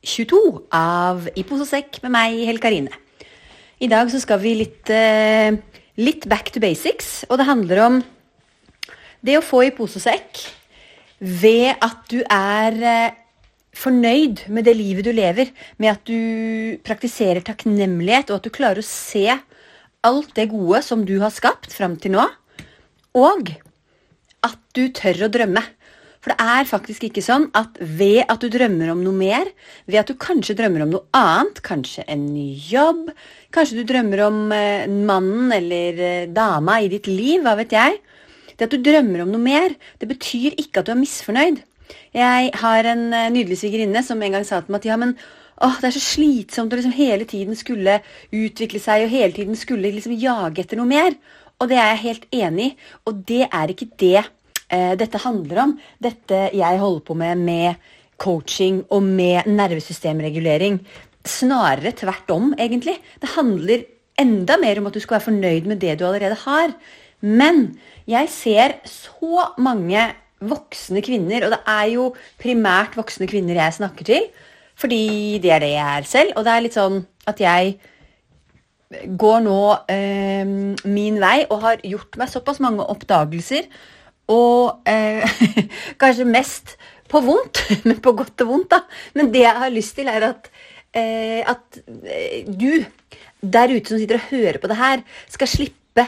22 av I pose og sekk med meg, Hel Karine. I dag så skal vi litt, eh, litt back to basics, og det handler om det å få i pose og sekk ved at du er eh, fornøyd med det livet du lever, med at du praktiserer takknemlighet, og at du klarer å se alt det gode som du har skapt fram til nå, og at du tør å drømme. For det er faktisk ikke sånn at ved at du drømmer om noe mer, ved at du kanskje drømmer om noe annet, kanskje en ny jobb, kanskje du drømmer om eh, mannen eller eh, dama i ditt liv, hva vet jeg Det at du drømmer om noe mer, det betyr ikke at du er misfornøyd. Jeg har en eh, nydelig svigerinne som en gang sa til meg at ja, men åh, det er så slitsomt å liksom hele tiden skulle utvikle seg og hele tiden skulle liksom jage etter noe mer. Og det er jeg helt enig i. Og det er ikke det dette handler om. Dette jeg holder på med med coaching og med nervesystemregulering. Snarere tvert om, egentlig. Det handler enda mer om at du skal være fornøyd med det du allerede har. Men jeg ser så mange voksne kvinner, og det er jo primært voksne kvinner jeg snakker til, fordi det er det jeg er selv. Og det er litt sånn at jeg går nå eh, min vei og har gjort meg såpass mange oppdagelser og eh, kanskje mest på vondt, men på godt og vondt, da. Men det jeg har lyst til, er at, eh, at eh, du der ute som sitter og hører på det her, skal slippe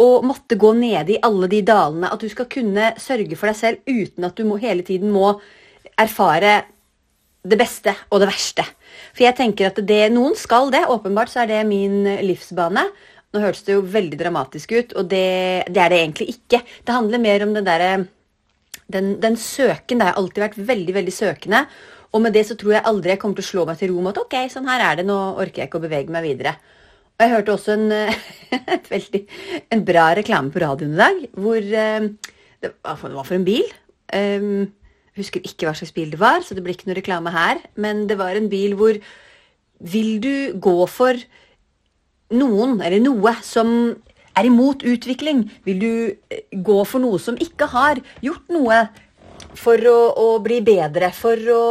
å måtte gå nede i alle de dalene. At du skal kunne sørge for deg selv uten at du må, hele tiden må erfare det beste og det verste. For jeg tenker at det, noen skal det. Åpenbart så er det min livsbane. Nå hørtes det jo veldig dramatisk ut, og det, det er det egentlig ikke. Det handler mer om den derre den, den søken. Det har alltid vært veldig, veldig søkende. Og med det så tror jeg aldri jeg kommer til å slå meg til ro med at ok, sånn her er det, nå orker jeg ikke å bevege meg videre. Og jeg hørte også en, veldig, en bra reklame på radioen i dag, hvor eh, det var for en bil. Um, husker ikke hva slags bil det var, så det blir ikke noe reklame her. Men det var en bil hvor Vil du gå for noen eller noe som er imot utvikling? Vil du eh, gå for noe som ikke har gjort noe for å, å, bli bedre, for å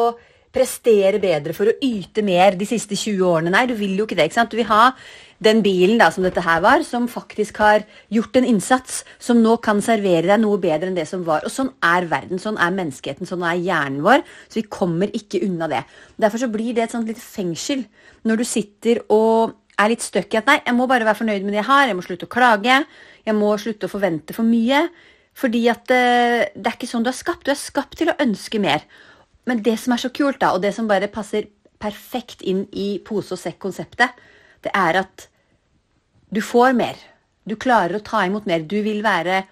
prestere bedre, for å yte mer de siste 20 årene? Nei, du vil jo ikke det. ikke sant? Du vil ha den bilen da, som dette her var, som faktisk har gjort en innsats, som nå kan servere deg noe bedre enn det som var. Og sånn er verden, sånn er menneskeheten, sånn er hjernen vår. Så vi kommer ikke unna det. Derfor så blir det et sånt lite fengsel når du sitter og er litt stuck i at nei, jeg må bare være fornøyd med det jeg har, jeg må slutte å klage, jeg må slutte å forvente for mye. Fordi at uh, det er ikke sånn du er skapt. Du er skapt til å ønske mer. Men det som er så kult, da, og det som bare passer perfekt inn i pose og sekk-konseptet, det er at du får mer. Du klarer å ta imot mer. Du vil være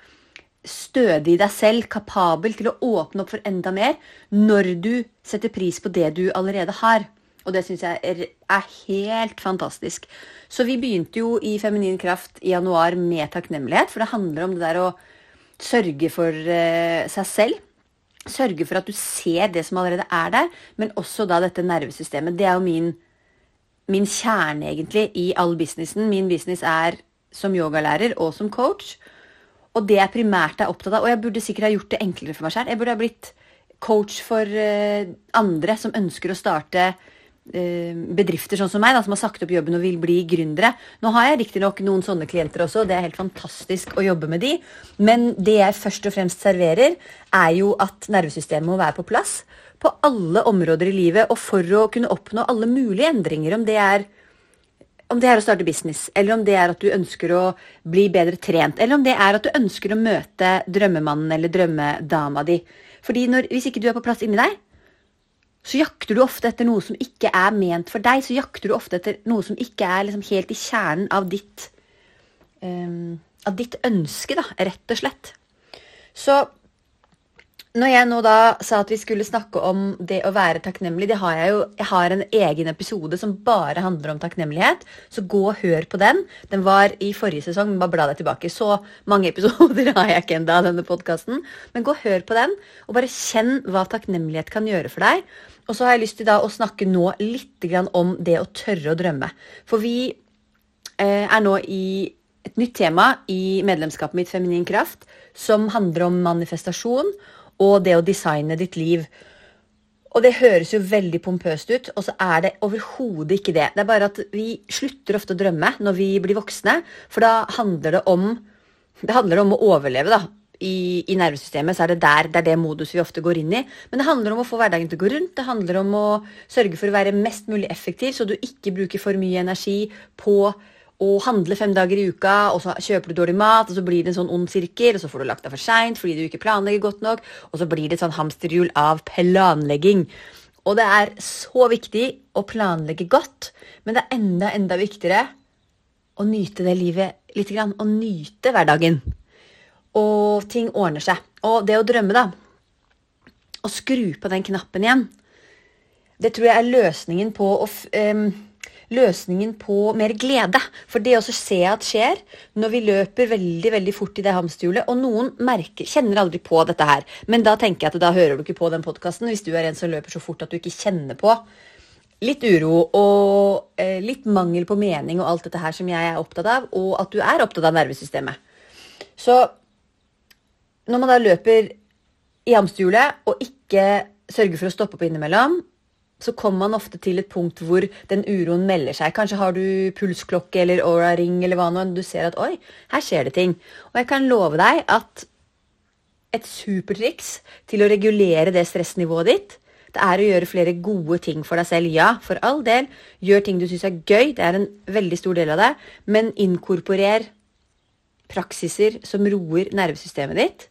stødig i deg selv, kapabel til å åpne opp for enda mer når du setter pris på det du allerede har. Og det syns jeg er, helt fantastisk. Så vi begynte jo i Feminin kraft i januar med takknemlighet, for det handler om det der å sørge for uh, seg selv. Sørge for at du ser det som allerede er der, men også da dette nervesystemet. Det er jo min, min kjerne, egentlig, i all businessen. Min business er som yogalærer og som coach. Og det jeg primært er opptatt av Og jeg burde sikkert ha gjort det enklere for meg selv. Jeg burde ha blitt coach for uh, andre som ønsker å starte Eh, bedrifter sånn som meg, da, som har sagt opp jobben og vil bli gründere. Nå har jeg riktignok noen sånne klienter også, og det er helt fantastisk å jobbe med de. Men det jeg først og fremst serverer, er jo at nervesystemet må være på plass på alle områder i livet. Og for å kunne oppnå alle mulige endringer, om det er om det er å starte business, eller om det er at du ønsker å bli bedre trent, eller om det er at du ønsker å møte drømmemannen eller drømmedama di. Fordi hvis ikke du er på plass inni deg, så jakter du ofte etter noe som ikke er ment for deg. Så jakter du ofte etter noe som ikke er liksom helt i kjernen av ditt, um, av ditt ønske, da, rett og slett. Så Når jeg nå da sa at vi skulle snakke om det å være takknemlig, det har jeg jo Jeg har en egen episode som bare handler om takknemlighet, så gå og hør på den. Den var i forrige sesong, bare bla deg tilbake. Så mange episoder har jeg ikke ennå av denne podkasten. Men gå og hør på den, og bare kjenn hva takknemlighet kan gjøre for deg. Og så har jeg lyst til da å snakke nå litt om det å tørre å drømme. For vi eh, er nå i et nytt tema i medlemskapet mitt Feminin kraft, som handler om manifestasjon og det å designe ditt liv. Og det høres jo veldig pompøst ut, og så er det overhodet ikke det. Det er bare at vi slutter ofte å drømme når vi blir voksne, for da handler det om, det handler om å overleve, da. I, I, nervesystemet så er det der, det er det modus vi ofte går inn i. Men det handler om å få hverdagen til å gå rundt. Det handler om å sørge for å være mest mulig effektiv, så du ikke bruker for mye energi på og handle fem dager i uka, og så kjøper du dårlig mat, og så blir det en sånn ond sirkel, og så får du lagt deg for seint fordi du ikke planlegger godt nok, og så blir det et sånn hamsterhjul av planlegging. Og det er så viktig å planlegge godt, men det er enda, enda viktigere å nyte det livet litt grann, Å nyte hverdagen. Og ting ordner seg. Og det å drømme, da, å skru på den knappen igjen, det tror jeg er løsningen på å um, løsningen på mer glede. For det også ser jeg at skjer når vi løper veldig veldig fort i det hamsterhjulet. Og noen merker, kjenner aldri på dette her. Men da tenker jeg at da hører du ikke på den podkasten hvis du er en som løper så fort at du ikke kjenner på litt uro og eh, litt mangel på mening og alt dette her som jeg er opptatt av, og at du er opptatt av nervesystemet. Så når man da løper i hamsterhjulet og ikke sørger for å stoppe opp innimellom, så kommer man ofte til et punkt hvor den uroen melder seg. Kanskje har du pulsklokke eller aura-ring eller hva nå, du ser at oi, her skjer det ting. Og jeg kan love deg at et supertriks til å regulere det stressnivået ditt, det er å gjøre flere gode ting for deg selv. Ja, for all del. Gjør ting du syns er gøy, det er en veldig stor del av det. Men inkorporer praksiser som roer nervesystemet ditt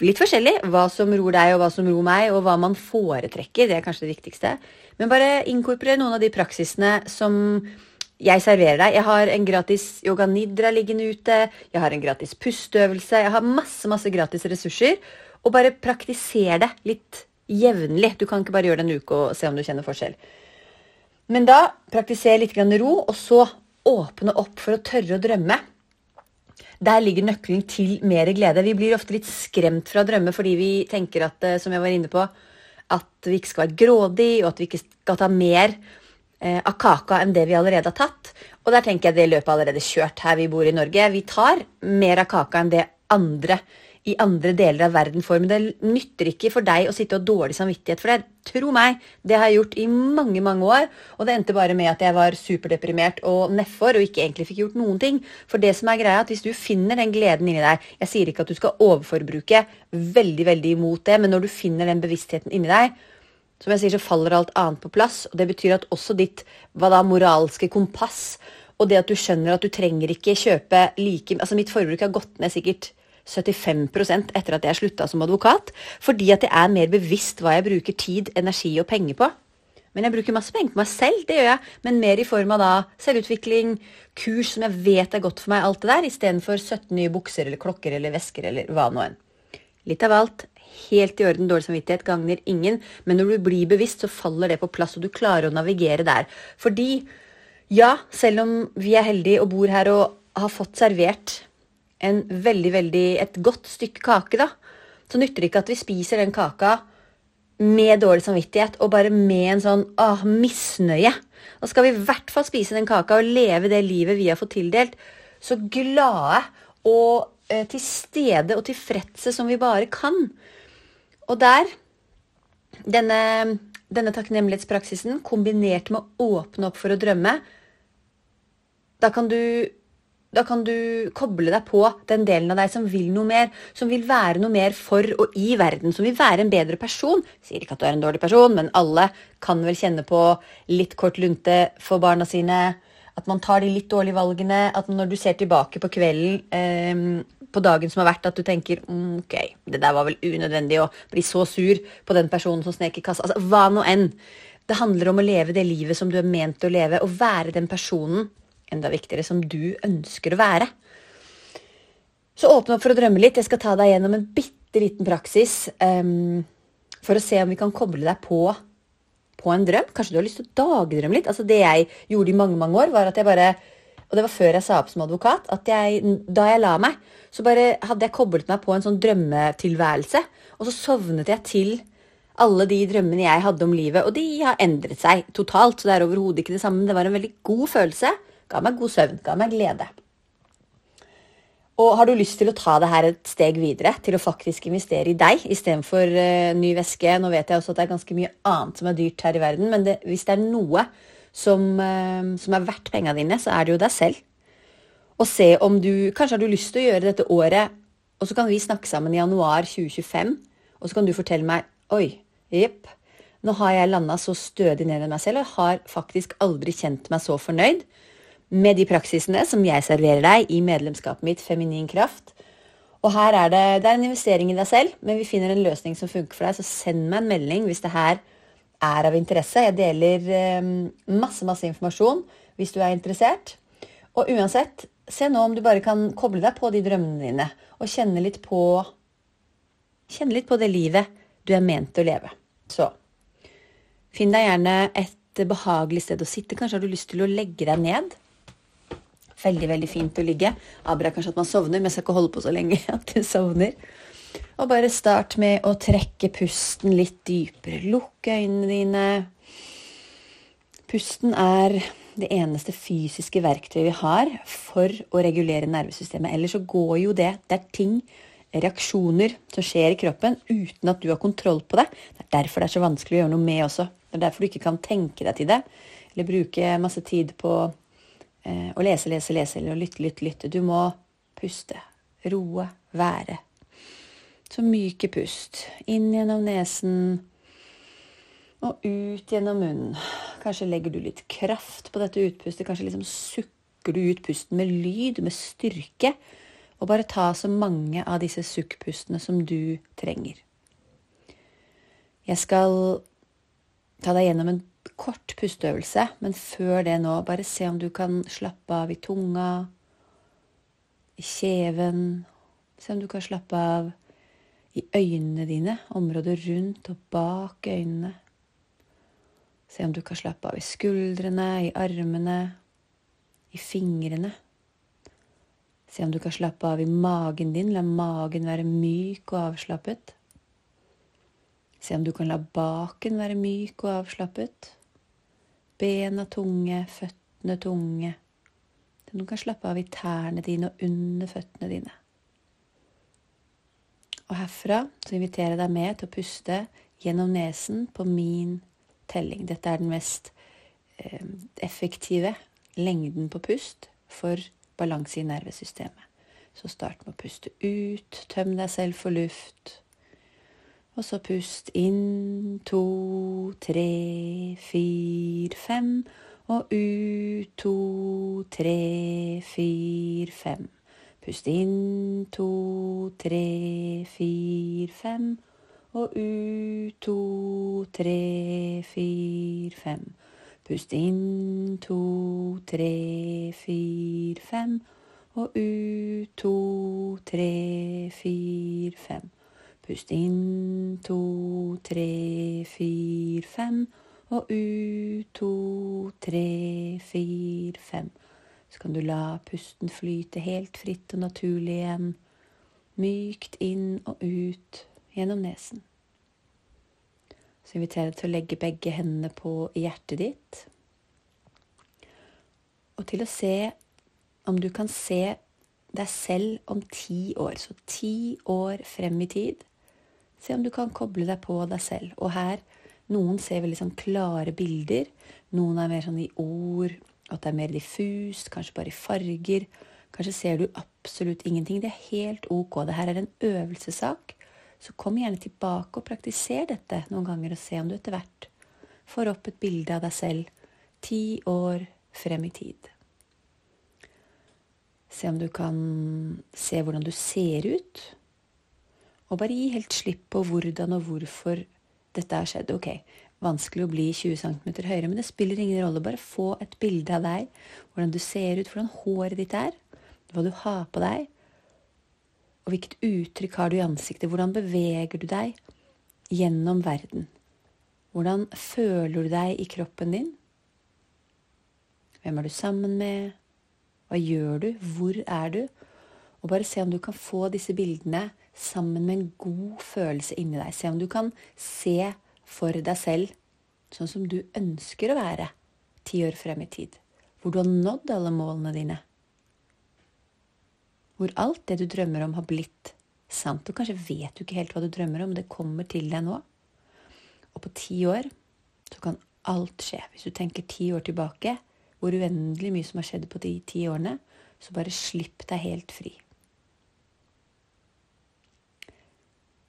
litt forskjellig hva som ror deg, og hva som ror meg, og hva man foretrekker. Det er kanskje det viktigste. Men bare inkorporer noen av de praksisene som jeg serverer deg. Jeg har en gratis yoga nidra liggende ute. Jeg har en gratis pusteøvelse. Jeg har masse, masse gratis ressurser. Og bare praktiser det litt jevnlig. Du kan ikke bare gjøre det en uke og se om du kjenner forskjell. Men da praktiser litt ro, og så åpne opp for å tørre å drømme. Der ligger nøkkelen til mer glede. Vi blir ofte litt skremt fra drømme fordi vi tenker at, eh, som jeg var inne på, at vi ikke skal være grådig, og at vi ikke skal ta mer eh, av kaka enn det vi allerede har tatt. Og der tenker jeg det løpet er allerede kjørt her vi bor i Norge. Vi tar mer av kaka enn det andre i andre deler av verden for. Men det nytter ikke for deg å sitte og ha dårlig samvittighet for det. Tro meg, det har jeg gjort i mange mange år. Og det endte bare med at jeg var superdeprimert og nedfor og ikke egentlig fikk gjort noen ting. For det som er greia, at hvis du finner den gleden inni deg Jeg sier ikke at du skal overforbruke, veldig, veldig imot det, men når du finner den bevisstheten inni deg, som jeg sier, så faller alt annet på plass. Og det betyr at også ditt hva da, moralske kompass og det at du skjønner at du trenger ikke kjøpe like Altså mitt forbruk har gått ned sikkert 75% etter at jeg slutta som advokat, fordi at jeg er mer bevisst hva jeg bruker tid, energi og penger på. Men jeg bruker masse penger på meg selv, det gjør jeg, men mer i form av da selvutvikling, kurs som jeg vet er godt for meg, alt det der, istedenfor 17 nye bukser eller klokker eller vesker eller hva nå enn. Litt av alt. Helt i orden, dårlig samvittighet gagner ingen, men når du blir bevisst, så faller det på plass, og du klarer å navigere der. Fordi, ja, selv om vi er heldige og bor her og har fått servert en veldig, veldig, et godt stykke kake, da, så nytter det ikke at vi spiser den kaka med dårlig samvittighet og bare med en sånn ah, misnøye. Da skal vi i hvert fall spise den kaka og leve det livet vi har fått tildelt, så glade og eh, til stede og tilfredse som vi bare kan. Og der denne, denne takknemlighetspraksisen kombinert med å åpne opp for å drømme, da kan du da kan du koble deg på den delen av deg som vil noe mer, som vil være noe mer for og i verden, som vil være en bedre person. Jeg sier ikke at du er en dårlig person, men alle kan vel kjenne på litt kort lunte for barna sine. At man tar de litt dårlige valgene. At når du ser tilbake på kvelden, eh, på dagen som har vært, at du tenker mm, ok, det der var vel unødvendig å bli så sur på den personen som snek i kassa. Altså, hva nå enn. Det handler om å leve det livet som du er ment å leve, og være den personen enda viktigere, som du ønsker å være. Så åpne opp for å drømme litt. Jeg skal ta deg gjennom en bitte liten praksis um, for å se om vi kan koble deg på på en drøm. Kanskje du har lyst til å dagdrømme litt. Altså Det jeg gjorde i mange mange år, var at jeg bare Og det var før jeg sa opp som advokat. at jeg, Da jeg la meg, så bare hadde jeg koblet meg på en sånn drømmetilværelse. Og så sovnet jeg til alle de drømmene jeg hadde om livet. Og de har endret seg totalt, så det er overhodet ikke det samme. Det var en veldig god følelse. Ga meg god søvn. Ga meg glede. Og har du lyst til å ta det her et steg videre, til å faktisk investere i deg istedenfor uh, ny væske Nå vet jeg også at det er ganske mye annet som er dyrt her i verden, men det, hvis det er noe som, uh, som er verdt pengene dine, så er det jo deg selv. Og se om du Kanskje har du lyst til å gjøre dette året, og så kan vi snakke sammen i januar 2025, og så kan du fortelle meg Oi, jepp. Nå har jeg landa så stødig ned i meg selv og har faktisk aldri kjent meg så fornøyd med de praksisene som jeg serverer deg i medlemskapet mitt Feminin kraft. Og her er det, det er en investering i deg selv, men vi finner en løsning som funker for deg. Så send meg en melding hvis det her er av interesse. Jeg deler um, masse, masse informasjon hvis du er interessert. Og uansett, se nå om du bare kan koble deg på de drømmene dine og kjenne litt på Kjenne litt på det livet du er ment å leve. Så finn deg gjerne et behagelig sted å sitte. Kanskje har du lyst til å legge deg ned veldig veldig fint å ligge. Aber er kanskje at man sovner, men jeg skal ikke holde på så lenge at du sovner. Og bare start med å trekke pusten litt dypere. Lukk øynene dine. Pusten er det eneste fysiske verktøyet vi har for å regulere nervesystemet. Ellers så går jo det Det er ting, reaksjoner, som skjer i kroppen uten at du har kontroll på det. Det er derfor det er så vanskelig å gjøre noe med også. Det er derfor du ikke kan tenke deg til det, eller bruke masse tid på å lese, lese, lese eller å lytte, lytte, lytte. Du må puste, roe, være. Så myke pust. Inn gjennom nesen og ut gjennom munnen. Kanskje legger du litt kraft på dette utpustet. Kanskje liksom sukker du ut pusten med lyd, med styrke. Og bare ta så mange av disse sukkpustene som du trenger. Jeg skal ta deg gjennom en kort pusteøvelse, men før det nå, bare se om du kan slappe av i tunga, i kjeven. Se om du kan slappe av i øynene dine, området rundt og bak øynene. Se om du kan slappe av i skuldrene, i armene, i fingrene. Se om du kan slappe av i magen din, la magen være myk og avslappet. Se om du kan la baken være myk og avslappet. Bena tunge, føttene tunge. Du kan slappe av i tærne dine og under føttene dine. Og herfra så inviterer jeg deg med til å puste gjennom nesen på min telling. Dette er den mest eh, effektive lengden på pust for balanse i nervesystemet. Så start med å puste ut. Tøm deg selv for luft. Og så pust inn to, tre, fire, fem. Og ut to, tre, fire, fem. Pust inn to, tre, fire, fem. Og ut to, tre, fire, fem. Pust inn to, tre, fire, fem. Og ut to, tre, fire, fem. Pust inn to, tre, fire, fem. Og ut to, tre, fire, fem. Så kan du la pusten flyte helt fritt og naturlig igjen. Mykt inn og ut gjennom nesen. Så inviterer jeg deg til å legge begge hendene på hjertet ditt. Og til å se om du kan se deg selv om ti år. Så ti år frem i tid. Se om du kan koble deg på deg selv. Og her noen ser veldig sånn klare bilder. Noen er mer sånn i ord, at det er mer diffust, kanskje bare i farger. Kanskje ser du absolutt ingenting. Det er helt ok. Det her er en øvelsessak. Så kom gjerne tilbake og praktiser dette noen ganger, og se om du etter hvert får opp et bilde av deg selv ti år frem i tid. Se om du kan se hvordan du ser ut og bare gi helt slipp på hvordan og hvorfor dette har skjedd. Ok, vanskelig å bli 20 cm høyere, men det spiller ingen rolle. Bare få et bilde av deg, hvordan du ser ut, hvordan håret ditt er, hva du har på deg. Og hvilket uttrykk har du i ansiktet? Hvordan beveger du deg gjennom verden? Hvordan føler du deg i kroppen din? Hvem er du sammen med? Hva gjør du? Hvor er du? Og bare se om du kan få disse bildene sammen med en god følelse inni deg. Se om du kan se for deg selv sånn som du ønsker å være ti år frem i tid. Hvor du har nådd alle målene dine. Hvor alt det du drømmer om, har blitt sant. Og kanskje vet du ikke helt hva du drømmer om, det kommer til deg nå. Og på ti år så kan alt skje. Hvis du tenker ti år tilbake, hvor uendelig mye som har skjedd på de ti årene, så bare slipp deg helt fri.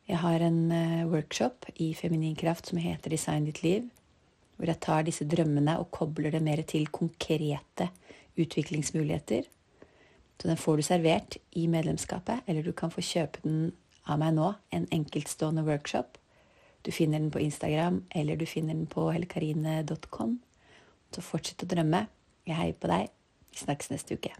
Jeg har en uh, workshop i Feminin kraft som heter Design ditt liv. Hvor jeg tar disse drømmene og kobler det mer til konkrete utviklingsmuligheter. Så den får du servert i medlemskapet, eller du kan få kjøpe den av meg nå. En enkeltstående workshop. Du finner den på Instagram, eller du finner den på hellekarine.com. Så fortsett å drømme. Jeg heier på deg. Vi snakkes neste uke.